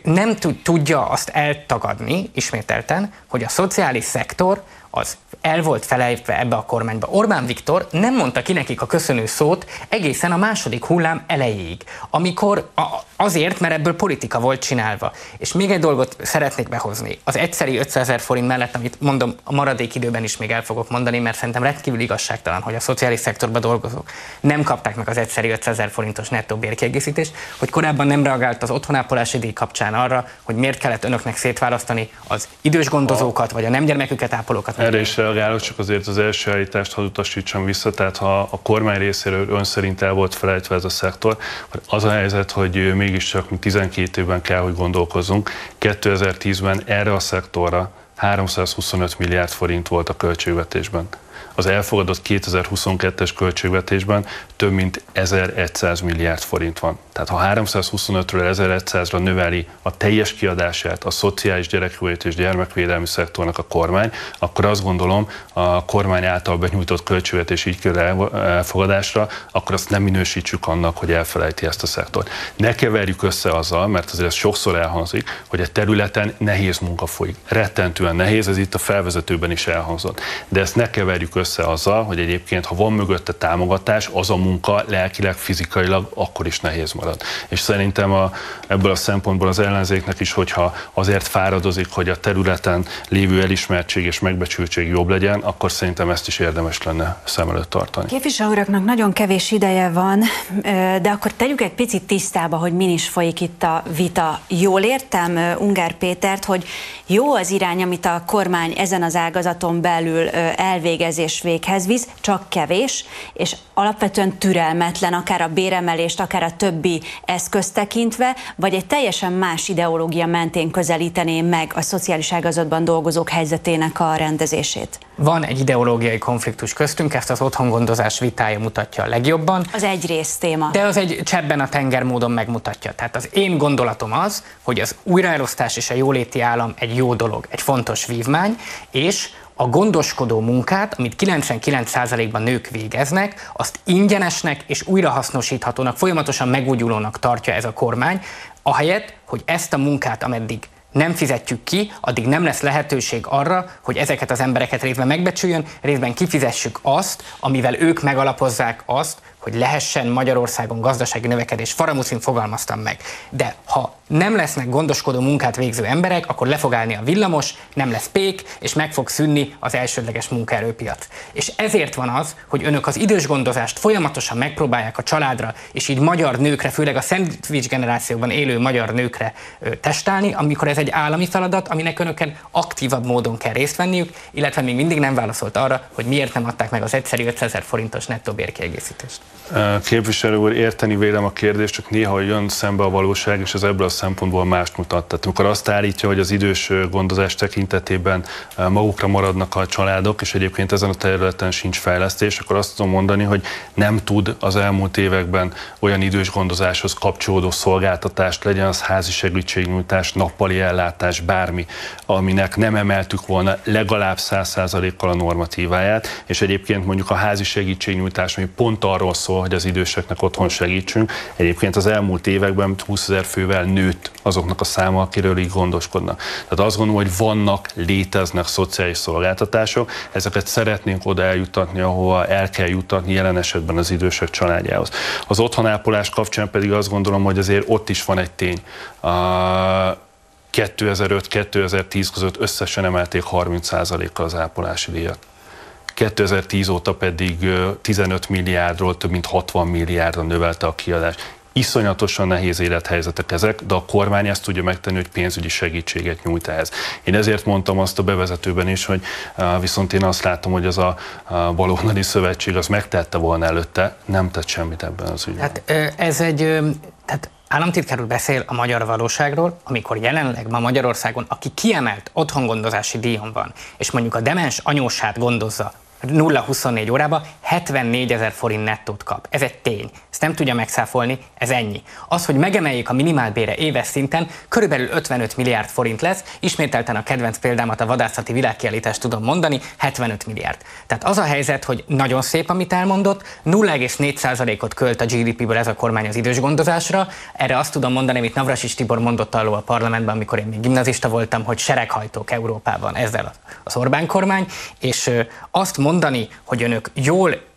nem tudja azt eltagadni ismételten, hogy a szociális szektor az el volt felejtve ebbe a kormányba. Orbán Viktor nem mondta ki nekik a köszönő szót egészen a második hullám elejéig, amikor a, azért, mert ebből politika volt csinálva. És még egy dolgot szeretnék behozni. Az egyszeri 500 ezer forint mellett, amit mondom, a maradék időben is még el fogok mondani, mert szerintem rendkívül igazságtalan, hogy a szociális szektorban dolgozók nem kapták meg az egyszeri 500 ezer forintos nettó bérkiegészítést, hogy korábban nem reagált az otthonápolási díj kapcsán arra, hogy miért kellett önöknek szétválasztani az idős gondozókat, vagy a nem gyermeküket ápolókat. Erre is reagálok, csak azért az első állítást hadd utasítsam vissza, tehát ha a kormány részéről ön szerint el volt felejtve ez a szektor, az a helyzet, hogy mégiscsak mi 12 évben kell, hogy gondolkozzunk. 2010-ben erre a szektorra 325 milliárd forint volt a költségvetésben az elfogadott 2022-es költségvetésben több mint 1100 milliárd forint van. Tehát ha 325-ről 1100-ra növeli a teljes kiadását a szociális gyerekjólét és gyermekvédelmi szektornak a kormány, akkor azt gondolom a kormány által benyújtott költségvetés így kerül elfogadásra, akkor azt nem minősítsük annak, hogy elfelejti ezt a szektort. Ne keverjük össze azzal, mert azért ez sokszor elhangzik, hogy a területen nehéz munka folyik. Rettentően nehéz, ez itt a felvezetőben is elhangzott. De ezt ne keverjük össze azzal, hogy egyébként, ha van mögötte támogatás, az a munka lelkileg, fizikailag akkor is nehéz marad. És szerintem a, ebből a szempontból az ellenzéknek is, hogyha azért fáradozik, hogy a területen lévő elismertség és megbecsültség jobb legyen, akkor szerintem ezt is érdemes lenne szem előtt tartani. Képviselőknek nagyon kevés ideje van, de akkor tegyük egy picit tisztába, hogy min is folyik itt a vita. Jól értem Ungár Pétert, hogy jó az irány, amit a kormány ezen az ágazaton belül elvégezés és véghez visz, csak kevés, és alapvetően türelmetlen, akár a béremelést, akár a többi eszközt tekintve, vagy egy teljesen más ideológia mentén közelítené meg a szociális ágazatban dolgozók helyzetének a rendezését? Van egy ideológiai konfliktus köztünk, ezt az otthongondozás vitája mutatja a legjobban. Az egy rész téma. De az egy csebben a tenger módon megmutatja. Tehát az én gondolatom az, hogy az újraelosztás és a jóléti állam egy jó dolog, egy fontos vívmány, és a gondoskodó munkát, amit 99%-ban nők végeznek, azt ingyenesnek és újrahasznosíthatónak, folyamatosan megújulónak tartja ez a kormány, ahelyett, hogy ezt a munkát, ameddig nem fizetjük ki, addig nem lesz lehetőség arra, hogy ezeket az embereket részben megbecsüljön, részben kifizessük azt, amivel ők megalapozzák azt, hogy lehessen Magyarországon gazdasági növekedés. Faramucin fogalmaztam meg. De ha nem lesznek gondoskodó munkát végző emberek, akkor le fog állni a villamos, nem lesz pék, és meg fog szűnni az elsődleges munkaerőpiac. És ezért van az, hogy önök az idős gondozást folyamatosan megpróbálják a családra, és így magyar nőkre, főleg a szendvics generációban élő magyar nőkre testálni, amikor ez egy állami feladat, aminek önöken aktívabb módon kell részt venniük, illetve még mindig nem válaszolt arra, hogy miért nem adták meg az egyszerű 500 forintos nettó bérkiegészítést. Képviselő úr, érteni vélem a kérdést, csak néha jön szembe a valóság, és ez ebből a szempontból mást mutat. Tehát amikor azt állítja, hogy az idős gondozás tekintetében magukra maradnak a családok, és egyébként ezen a területen sincs fejlesztés, akkor azt tudom mondani, hogy nem tud az elmúlt években olyan idős gondozáshoz kapcsolódó szolgáltatást, legyen az házi segítségnyújtás, nappali ellátás, bármi, aminek nem emeltük volna legalább 100%-kal a normatíváját, és egyébként mondjuk a házi segítségnyújtás, ami pont arról szól, hogy az időseknek otthon segítsünk. Egyébként az elmúlt években 20 ezer fővel nőtt azoknak a száma, akiről így gondoskodnak. Tehát azt gondolom, hogy vannak, léteznek szociális szolgáltatások, ezeket szeretnénk oda eljutatni, ahova el kell jutatni jelen esetben az idősek családjához. Az otthonápolás kapcsán pedig azt gondolom, hogy azért ott is van egy tény. A 2005-2010 között összesen emelték 30%-kal az ápolási díjat. 2010 óta pedig 15 milliárdról több mint 60 milliárdra növelte a kiadást. Iszonyatosan nehéz élethelyzetek ezek, de a kormány ezt tudja megtenni, hogy pénzügyi segítséget nyújt ehhez. Én ezért mondtam azt a bevezetőben is, hogy viszont én azt látom, hogy az a, baloldali szövetség az megtette volna előtte, nem tett semmit ebben az ügyben. Hát ez egy, tehát államtitkár úr beszél a magyar valóságról, amikor jelenleg ma Magyarországon, aki kiemelt otthongondozási díjon van, és mondjuk a demens anyósát gondozza 0-24 órába 74 ezer forint nettót kap. Ez egy tény. Ezt nem tudja megszáfolni, ez ennyi. Az, hogy megemeljék a minimálbére éves szinten, körülbelül 55 milliárd forint lesz, ismételten a kedvenc példámat a vadászati világkiállítást tudom mondani, 75 milliárd. Tehát az a helyzet, hogy nagyon szép, amit elmondott, 0,4%-ot költ a GDP-ből ez a kormány az idős gondozásra. Erre azt tudom mondani, amit Navrasis Tibor mondott alól a parlamentben, amikor én még gimnazista voltam, hogy sereghajtók Európában ezzel az Orbán kormány, és azt mondani, hogy önök jól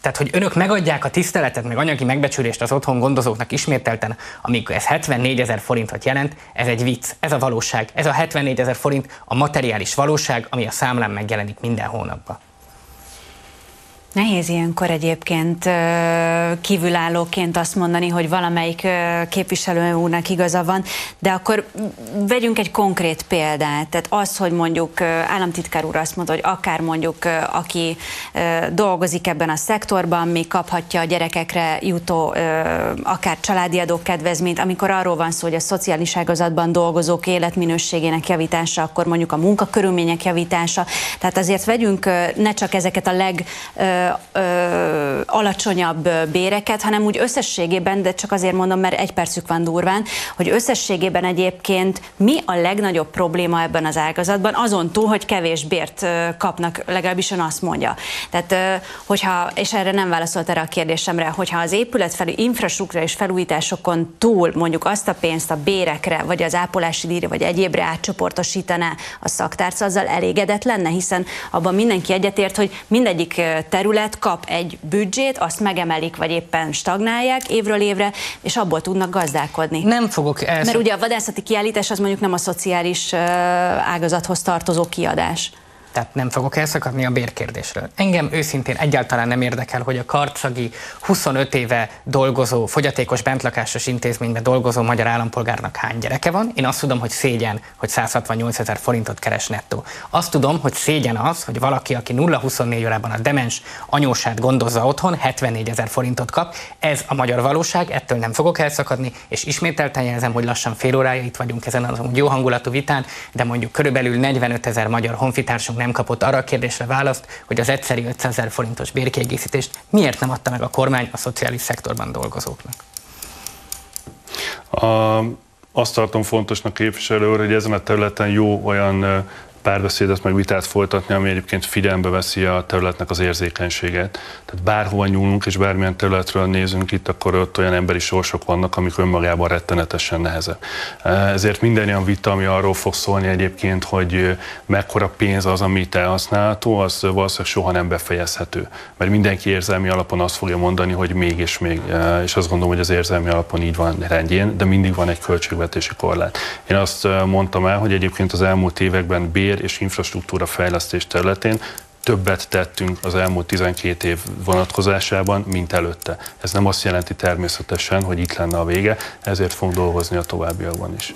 tehát, hogy önök megadják a tiszteletet, meg anyagi megbecsülést az otthon gondozóknak ismételten, amikor ez 74 ezer forintot jelent, ez egy vicc, ez a valóság. Ez a 74 ezer forint a materiális valóság, ami a számlán megjelenik minden hónapban. Nehéz ilyenkor egyébként kívülállóként azt mondani, hogy valamelyik képviselő úrnak igaza van, de akkor vegyünk egy konkrét példát. Tehát az, hogy mondjuk államtitkár úr azt mondta, hogy akár mondjuk aki dolgozik ebben a szektorban, még kaphatja a gyerekekre jutó akár családi adókedvezményt, amikor arról van szó, hogy a szociális ágazatban dolgozók életminőségének javítása, akkor mondjuk a munkakörülmények javítása. Tehát azért vegyünk ne csak ezeket a leg ö, alacsonyabb béreket, hanem úgy összességében, de csak azért mondom, mert egy percük van durván, hogy összességében egyébként mi a legnagyobb probléma ebben az ágazatban, azon túl, hogy kevés bért kapnak, legalábbis ön azt mondja. Tehát, hogyha, és erre nem válaszolt erre a kérdésemre, hogyha az épület felül infrastruktúra és felújításokon túl mondjuk azt a pénzt a bérekre, vagy az ápolási díjra, vagy egyébre átcsoportosítaná a szaktárca, azzal elégedett lenne, hiszen abban mindenki egyetért, hogy mindegyik terület terület kap egy büdzsét, azt megemelik, vagy éppen stagnálják évről évre, és abból tudnak gazdálkodni. Nem fogok ezt... Mert ugye a vadászati kiállítás az mondjuk nem a szociális ágazathoz tartozó kiadás. Tehát nem fogok elszakadni a bérkérdésről. Engem őszintén egyáltalán nem érdekel, hogy a karcagi 25 éve dolgozó, fogyatékos bentlakásos intézményben dolgozó magyar állampolgárnak hány gyereke van. Én azt tudom, hogy szégyen, hogy 168 ezer forintot keres nettó. Azt tudom, hogy szégyen az, hogy valaki, aki 0-24 órában a demens anyósát gondozza otthon, 74 ezer forintot kap. Ez a magyar valóság, ettől nem fogok elszakadni, és ismételten jelzem, hogy lassan fél órája itt vagyunk ezen az jó hangulatú vitán, de mondjuk körülbelül 45 ezer magyar honfitársunk nem kapott arra a kérdésre választ, hogy az egyszeri 500 ezer forintos bérkiegészítést miért nem adta meg a kormány a szociális szektorban dolgozóknak. A, azt tartom fontosnak képviselő hogy ezen a területen jó olyan párbeszédet, meg vitát folytatni, ami egyébként figyelembe veszi a területnek az érzékenységet. Tehát bárhova nyúlunk és bármilyen területről nézünk itt, akkor ott olyan emberi sorsok vannak, amik önmagában rettenetesen nehezek. Ezért minden olyan vita, ami arról fog szólni egyébként, hogy mekkora pénz az, amit elhasználható, az valószínűleg soha nem befejezhető. Mert mindenki érzelmi alapon azt fogja mondani, hogy még és még, és azt gondolom, hogy az érzelmi alapon így van rendjén, de mindig van egy költségvetési korlát. Én azt mondtam el, hogy egyébként az elmúlt években B tér és infrastruktúra fejlesztés területén többet tettünk az elmúlt 12 év vonatkozásában, mint előtte. Ez nem azt jelenti természetesen, hogy itt lenne a vége, ezért fogunk dolgozni a továbbiakban is.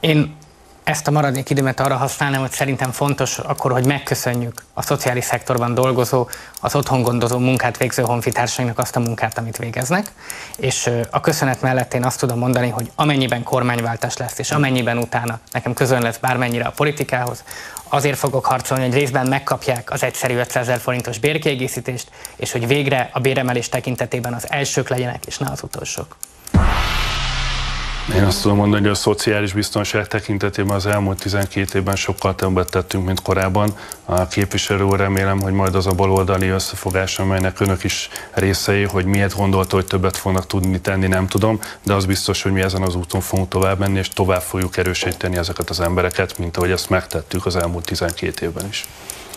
Én ezt a maradék időmet arra használnám, hogy szerintem fontos akkor, hogy megköszönjük a szociális szektorban dolgozó, az otthon gondozó munkát végző honfitársainak azt a munkát, amit végeznek. És a köszönet mellett én azt tudom mondani, hogy amennyiben kormányváltás lesz, és amennyiben utána nekem közön lesz bármennyire a politikához, azért fogok harcolni, hogy részben megkapják az egyszerű 500 ezer forintos bérkiegészítést, és hogy végre a béremelés tekintetében az elsők legyenek, és ne az utolsók. Én azt tudom mondani, hogy a szociális biztonság tekintetében az elmúlt 12 évben sokkal többet tettünk, mint korábban. A képviselő úr remélem, hogy majd az a baloldali összefogás, amelynek önök is részei, hogy miért gondolta, hogy többet fognak tudni tenni, nem tudom, de az biztos, hogy mi ezen az úton fogunk tovább menni, és tovább fogjuk erősíteni ezeket az embereket, mint ahogy ezt megtettük az elmúlt 12 évben is.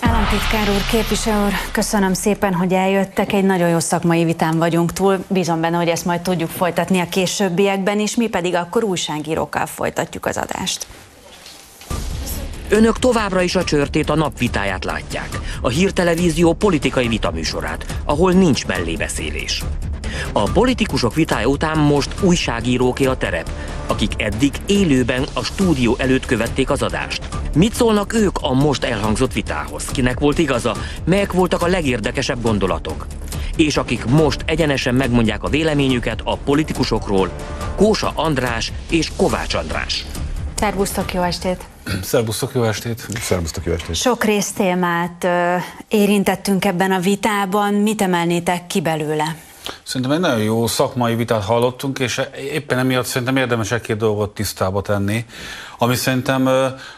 Államtitkár úr, képviselő úr, köszönöm szépen, hogy eljöttek. Egy nagyon jó szakmai vitán vagyunk túl. Bízom benne, hogy ezt majd tudjuk folytatni a későbbiekben is, mi pedig akkor újságírókkal folytatjuk az adást. Önök továbbra is a csörtét a napvitáját látják, a hírtelevízió politikai vitaműsorát, ahol nincs mellébeszélés. A politikusok vitája után most újságíróké a terep, akik eddig élőben a stúdió előtt követték az adást. Mit szólnak ők a most elhangzott vitához? Kinek volt igaza? Melyek voltak a legérdekesebb gondolatok? És akik most egyenesen megmondják a véleményüket a politikusokról, Kósa András és Kovács András. Szervusztok, jó estét! Szerbusztok, jó estét! Szerbusztok, jó estét! Sok résztémát ö, érintettünk ebben a vitában. Mit emelnétek ki belőle? Szerintem egy nagyon jó szakmai vitát hallottunk, és éppen emiatt szerintem érdemes egy-két dolgot tisztába tenni, ami szerintem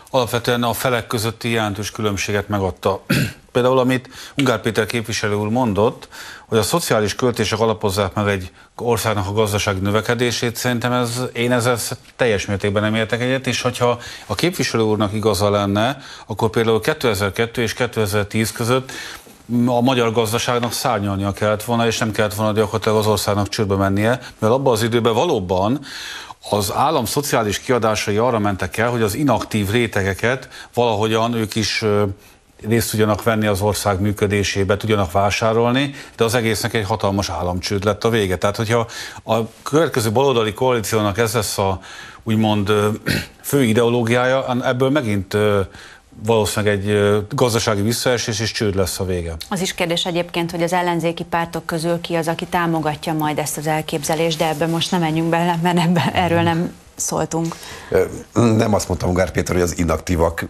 alapvetően a felek közötti jelentős különbséget megadta. Például, amit Ungár Péter képviselő úr mondott, hogy a szociális költések alapozzák meg egy országnak a gazdasági növekedését, szerintem ez, én ezzel teljes mértékben nem értek egyet, és hogyha a képviselő úrnak igaza lenne, akkor például 2002 és 2010 között a magyar gazdaságnak szárnyalnia kellett volna, és nem kellett volna gyakorlatilag az országnak csődbe mennie, mert abban az időben valóban az állam szociális kiadásai arra mentek el, hogy az inaktív rétegeket valahogyan ők is részt tudjanak venni az ország működésébe, tudjanak vásárolni, de az egésznek egy hatalmas államcsőd lett a vége. Tehát, hogyha a következő baloldali koalíciónak ez lesz a úgymond fő ideológiája, ebből megint valószínűleg egy gazdasági visszaesés és csőd lesz a vége. Az is kérdés egyébként, hogy az ellenzéki pártok közül ki az, aki támogatja majd ezt az elképzelést, de ebbe most nem menjünk bele, mert ebbe, erről nem szóltunk. Nem azt mondtam Ungár Péter, hogy az inaktívak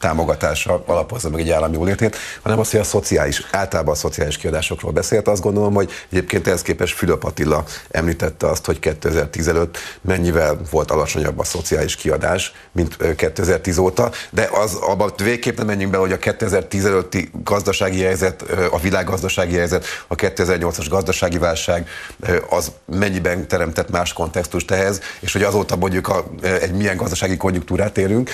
támogatása alapozza meg egy állam jólétét, hanem azt, hogy a szociális, általában a szociális kiadásokról beszélt. Azt gondolom, hogy egyébként ehhez képest Fülöp Attila említette azt, hogy 2010 előtt mennyivel volt alacsonyabb a szociális kiadás, mint 2010 óta, de az abban végképp nem menjünk be, hogy a 2010 előtti gazdasági helyzet, a világgazdasági helyzet, a 2008-as gazdasági válság az mennyiben teremtett más kontextust ehhez, és hogy azóta mondjuk a, egy milyen gazdasági konjunktúrát élünk.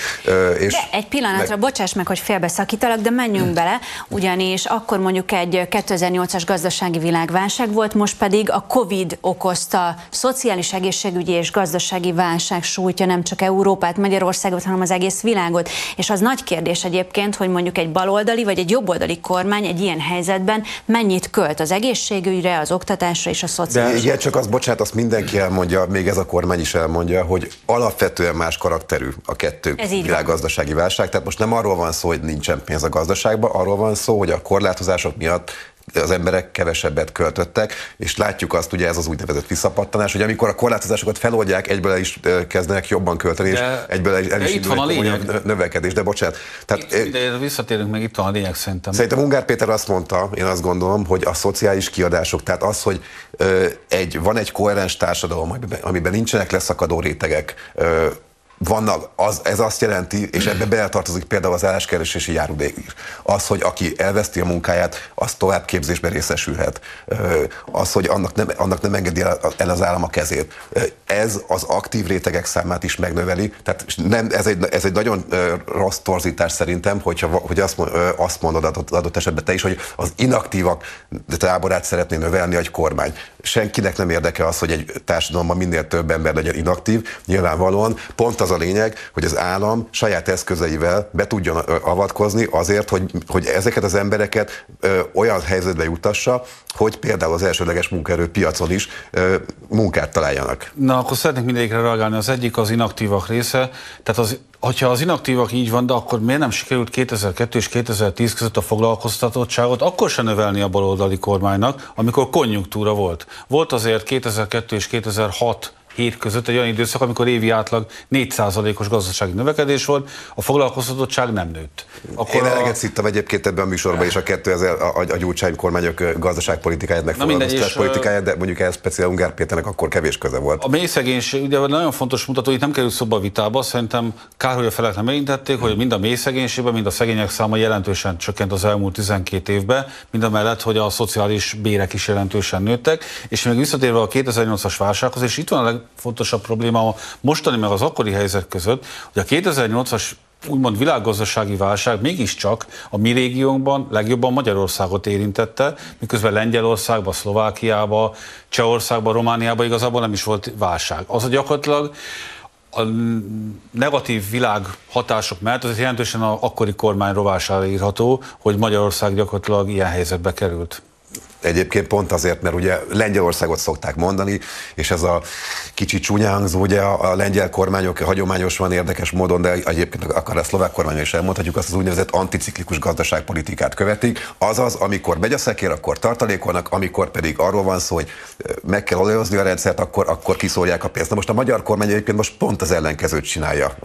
És de egy pillanatra pillanatra, bocsáss meg, hogy félbeszakítalak, de menjünk hmm. bele, ugyanis akkor mondjuk egy 2008-as gazdasági világválság volt, most pedig a Covid okozta szociális egészségügyi és gazdasági válság sújtja nem csak Európát, Magyarországot, hanem az egész világot. És az nagy kérdés egyébként, hogy mondjuk egy baloldali vagy egy jobboldali kormány egy ilyen helyzetben mennyit költ az egészségügyre, az oktatásra és a szociális. De igen, csak az, bocsánat, azt mindenki elmondja, még ez a kormány is elmondja, hogy alapvetően más karakterű a kettő világgazdasági válság. Tehát most nem arról van szó, hogy nincsen pénz a gazdaságban, arról van szó, hogy a korlátozások miatt az emberek kevesebbet költöttek, és látjuk azt, ugye ez az úgynevezett visszapattanás, hogy amikor a korlátozásokat feloldják, egyből el is kezdenek jobban költeni, de, és egyből el, el is itt van a lényeg. növekedés, de bocsánat. Tehát, itt, de visszatérünk meg, itt van a lényeg szerintem. Szerintem Ungár Péter azt mondta, én azt gondolom, hogy a szociális kiadások, tehát az, hogy egy, van egy koherens társadalom, amiben, nincsenek leszakadó rétegek, vannak, az, ez azt jelenti, és ebbe beletartozik például az álláskeresési járudék is. Az, hogy aki elveszti a munkáját, az továbbképzésben részesülhet. Az, hogy annak nem, annak nem engedi el az állam a kezét. Ez az aktív rétegek számát is megnöveli. Tehát nem, ez, egy, ez egy nagyon rossz torzítás szerintem, hogyha, hogy azt, azt mondod adott, adott esetben te is, hogy az inaktívak táborát szeretné növelni egy kormány. Senkinek nem érdeke az, hogy egy társadalomban minél több ember legyen inaktív. Nyilvánvalóan pont az a lényeg, hogy az állam saját eszközeivel be tudjon avatkozni azért, hogy, hogy ezeket az embereket ö, olyan helyzetbe jutassa, hogy például az elsődleges munkaerő piacon is ö, munkát találjanak. Na, akkor szeretnék mindegyikre reagálni. Az egyik az inaktívak része. Tehát az Hogyha az inaktívak így van, de akkor miért nem sikerült 2002 és 2010 között a foglalkoztatottságot akkor se növelni a baloldali kormánynak, amikor konjunktúra volt. Volt azért 2002 és 2006 hét között egy olyan időszak, amikor évi átlag 4%-os gazdasági növekedés volt, a foglalkoztatottság nem nőtt. Akkor Én eleget a... szittem egyébként ebben a műsorban is a 2000 a, a, a Gyurcsány kormányok gazdaságpolitikáját, meg foglalkoztatáspolitikáját, de mondjuk ehhez speciál Ungár Péternek akkor kevés köze volt. A mély szegénység, ugye nagyon fontos mutató, itt nem kerül szóba a vitába, szerintem kár, hogy a felek nem érintették, hogy mind a mély szegénységben, mind a szegények száma jelentősen csökkent az elmúlt 12 évben, mind a mellett, hogy a szociális bérek is jelentősen nőttek, és még visszatérve a 2008-as válsághoz, és itt van a legfontosabb probléma a mostani meg az akkori helyzet között, hogy a 2008-as úgymond világgazdasági válság mégiscsak a mi régiónkban legjobban Magyarországot érintette, miközben Lengyelországban, Szlovákiában, Csehországban, Romániában igazából nem is volt válság. Az, hogy gyakorlatilag a negatív világ hatások mellett az jelentősen a akkori kormány rovására írható, hogy Magyarország gyakorlatilag ilyen helyzetbe került. Egyébként pont azért, mert ugye Lengyelországot szokták mondani, és ez a kicsi csúnya hangzó, ugye a, lengyel kormányok hagyományosan érdekes módon, de egyébként akár a szlovák kormány is elmondhatjuk, azt az úgynevezett anticiklikus gazdaságpolitikát követik. Azaz, amikor megy a szekér, akkor tartalékolnak, amikor pedig arról van szó, hogy meg kell olajozni a rendszert, akkor, akkor kiszólják a pénzt. Na most a magyar kormány egyébként most pont az ellenkezőt csinálja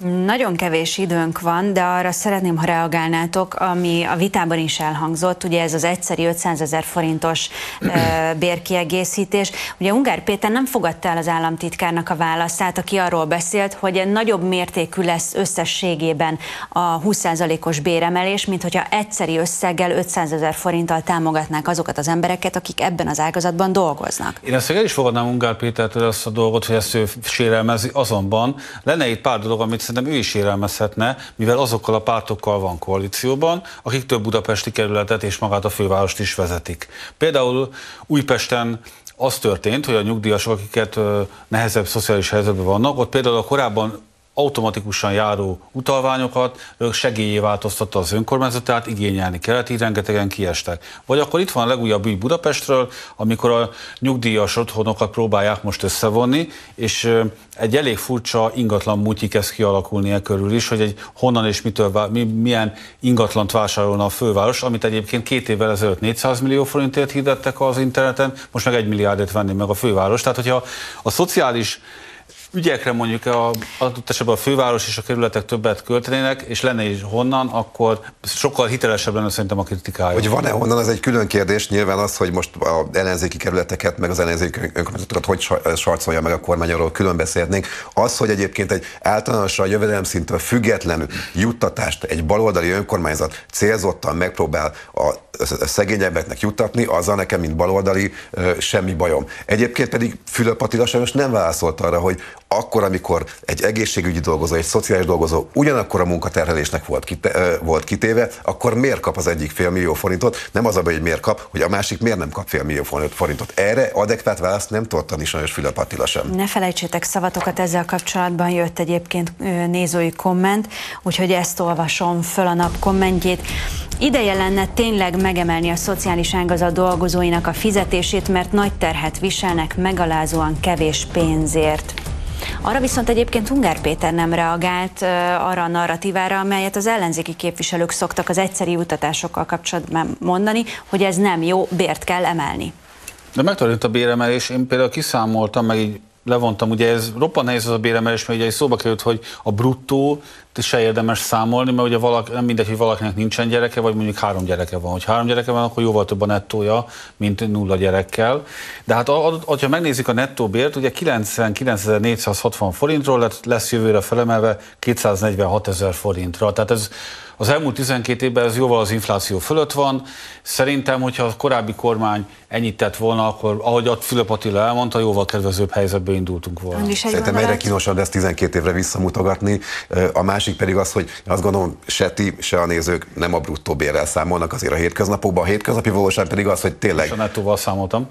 Nagyon kevés időnk van, de arra szeretném, ha reagálnátok, ami a vitában is elhangzott, ugye ez az egyszeri 500 ezer forintos bérkiegészítés. Ugye Ungár Péter nem fogadta el az államtitkárnak a válaszát, aki arról beszélt, hogy nagyobb mértékű lesz összességében a 20%-os béremelés, mint hogyha egyszeri összeggel 500 ezer forinttal támogatnák azokat az embereket, akik ebben az ágazatban dolgoznak. Én ezt el is fogadnám Ungár Pétertől ezt a dolgot, hogy ezt ő sérelmezi, azonban lenne itt pár dolog, amit szerintem ő is érelmezhetne, mivel azokkal a pártokkal van koalícióban, akik több budapesti kerületet és magát a fővárost is vezetik. Például Újpesten az történt, hogy a nyugdíjasok, akiket nehezebb szociális helyzetben vannak, ott például a korábban automatikusan járó utalványokat segélyé változtatta az önkormányzat, tehát igényelni kellett, így rengetegen kiestek. Vagy akkor itt van a legújabb ügy Budapestről, amikor a nyugdíjas otthonokat próbálják most összevonni, és egy elég furcsa ingatlan múltyi kezd kialakulni e körül is, hogy egy honnan és mitől, mi, milyen ingatlant vásárolna a főváros, amit egyébként két évvel ezelőtt 400 millió forintért hirdettek az interneten, most meg egy milliárdért venni meg a főváros. Tehát, hogyha a szociális ügyekre mondjuk a, adott esetben a főváros és a kerületek többet költenének, és lenne is honnan, akkor sokkal hitelesebb lenne szerintem a kritikája. Hogy van-e honnan, az egy külön kérdés. Nyilván az, hogy most a ellenzéki kerületeket, meg az ellenzéki önkormányzatokat hogy sarcolja meg a kormány, arról külön beszélhetnénk. Az, hogy egyébként egy általánosan jövedelemszintől függetlenül juttatást egy baloldali önkormányzat célzottan megpróbál a szegényebbeknek juttatni, azzal nekem, mint baloldali, semmi bajom. Egyébként pedig Fülöp Attila sajnos nem válaszolt arra, hogy akkor, amikor egy egészségügyi dolgozó, egy szociális dolgozó ugyanakkor a munkaterhelésnek volt, kite, volt kitéve, akkor miért kap az egyik fél millió forintot? Nem az a hogy miért kap, hogy a másik miért nem kap fél millió forintot. Erre adekvát választ nem tudott adni sajnos Fülöp Attila sem. Ne felejtsétek szavatokat, ezzel kapcsolatban jött egyébként nézői komment, úgyhogy ezt olvasom föl a nap kommentjét. Ideje lenne tényleg megemelni a szociális ágazat dolgozóinak a fizetését, mert nagy terhet viselnek megalázóan kevés pénzért. Arra viszont egyébként Ungár Péter nem reagált arra a narratívára, amelyet az ellenzéki képviselők szoktak az egyszeri utatásokkal kapcsolatban mondani, hogy ez nem jó, bért kell emelni. De megtörtént a béremelés, én például kiszámoltam, meg így levontam, ugye ez roppan nehéz az a béremelés, mert ugye szóba került, hogy a bruttó se érdemes számolni, mert ugye valaki, nem mindegy, hogy valakinek nincsen gyereke, vagy mondjuk három gyereke van. Hogy három gyereke van, akkor jóval több a nettója, mint nulla gyerekkel. De hát, ha megnézik a nettó bért, ugye 99.460 forintról lesz jövőre felemelve 246 ezer forintra. Tehát ez az elmúlt 12 évben ez jóval az infláció fölött van. Szerintem, hogyha a korábbi kormány ennyit tett volna, akkor ahogy a Fülöp Attila elmondta, jóval kedvezőbb helyzetbe indultunk volna. Szerintem egyre kínosabb lesz 12 évre visszamutogatni. A másik pedig az, hogy azt gondolom, se ti, se a nézők nem a bruttó bérrel számolnak azért a hétköznapokban. A hétköznapi valóság pedig az, hogy tényleg... És a nettóval számoltam.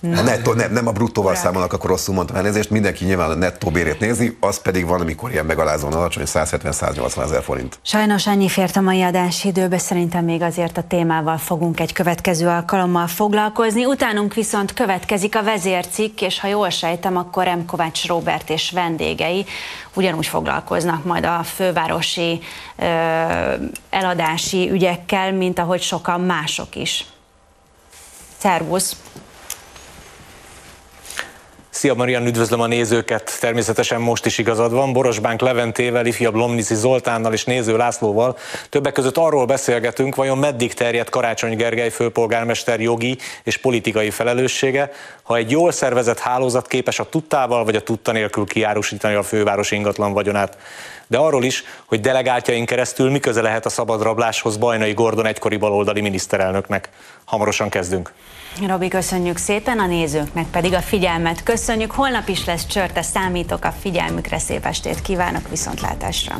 Nem. Nettó, nem, nem a bruttóval számolnak, akkor rosszul mondtam elnézést, mindenki nyilván a nettó bérét nézi, az pedig van, amikor ilyen megalázóan alacsony, 170-180 ezer forint. Sajnos ennyi fért a mai adási időbe, szerintem még azért a témával fogunk egy következő alkalommal foglalkozni. Utánunk viszont következik a vezércikk, és ha jól sejtem, akkor M. Kovács Robert és vendégei ugyanúgy foglalkoznak majd a fővárosi ö, eladási ügyekkel, mint ahogy sokan mások is. Szervusz! Szia Marian, üdvözlöm a nézőket, természetesen most is igazad van. Borosbánk Leventével, ifjabb Lomnici Zoltánnal és Néző Lászlóval többek között arról beszélgetünk, vajon meddig terjed Karácsony Gergely főpolgármester jogi és politikai felelőssége, ha egy jól szervezett hálózat képes a tudtával vagy a tudta nélkül kiárusítani a főváros ingatlan vagyonát. De arról is, hogy delegáltjaink keresztül mi lehet a szabadrabláshoz Bajnai Gordon egykori baloldali miniszterelnöknek. Hamarosan kezdünk. Robi, köszönjük szépen, a nézőknek pedig a figyelmet köszönjük. Holnap is lesz csörte, számítok a figyelmükre, szép estét kívánok, viszontlátásra!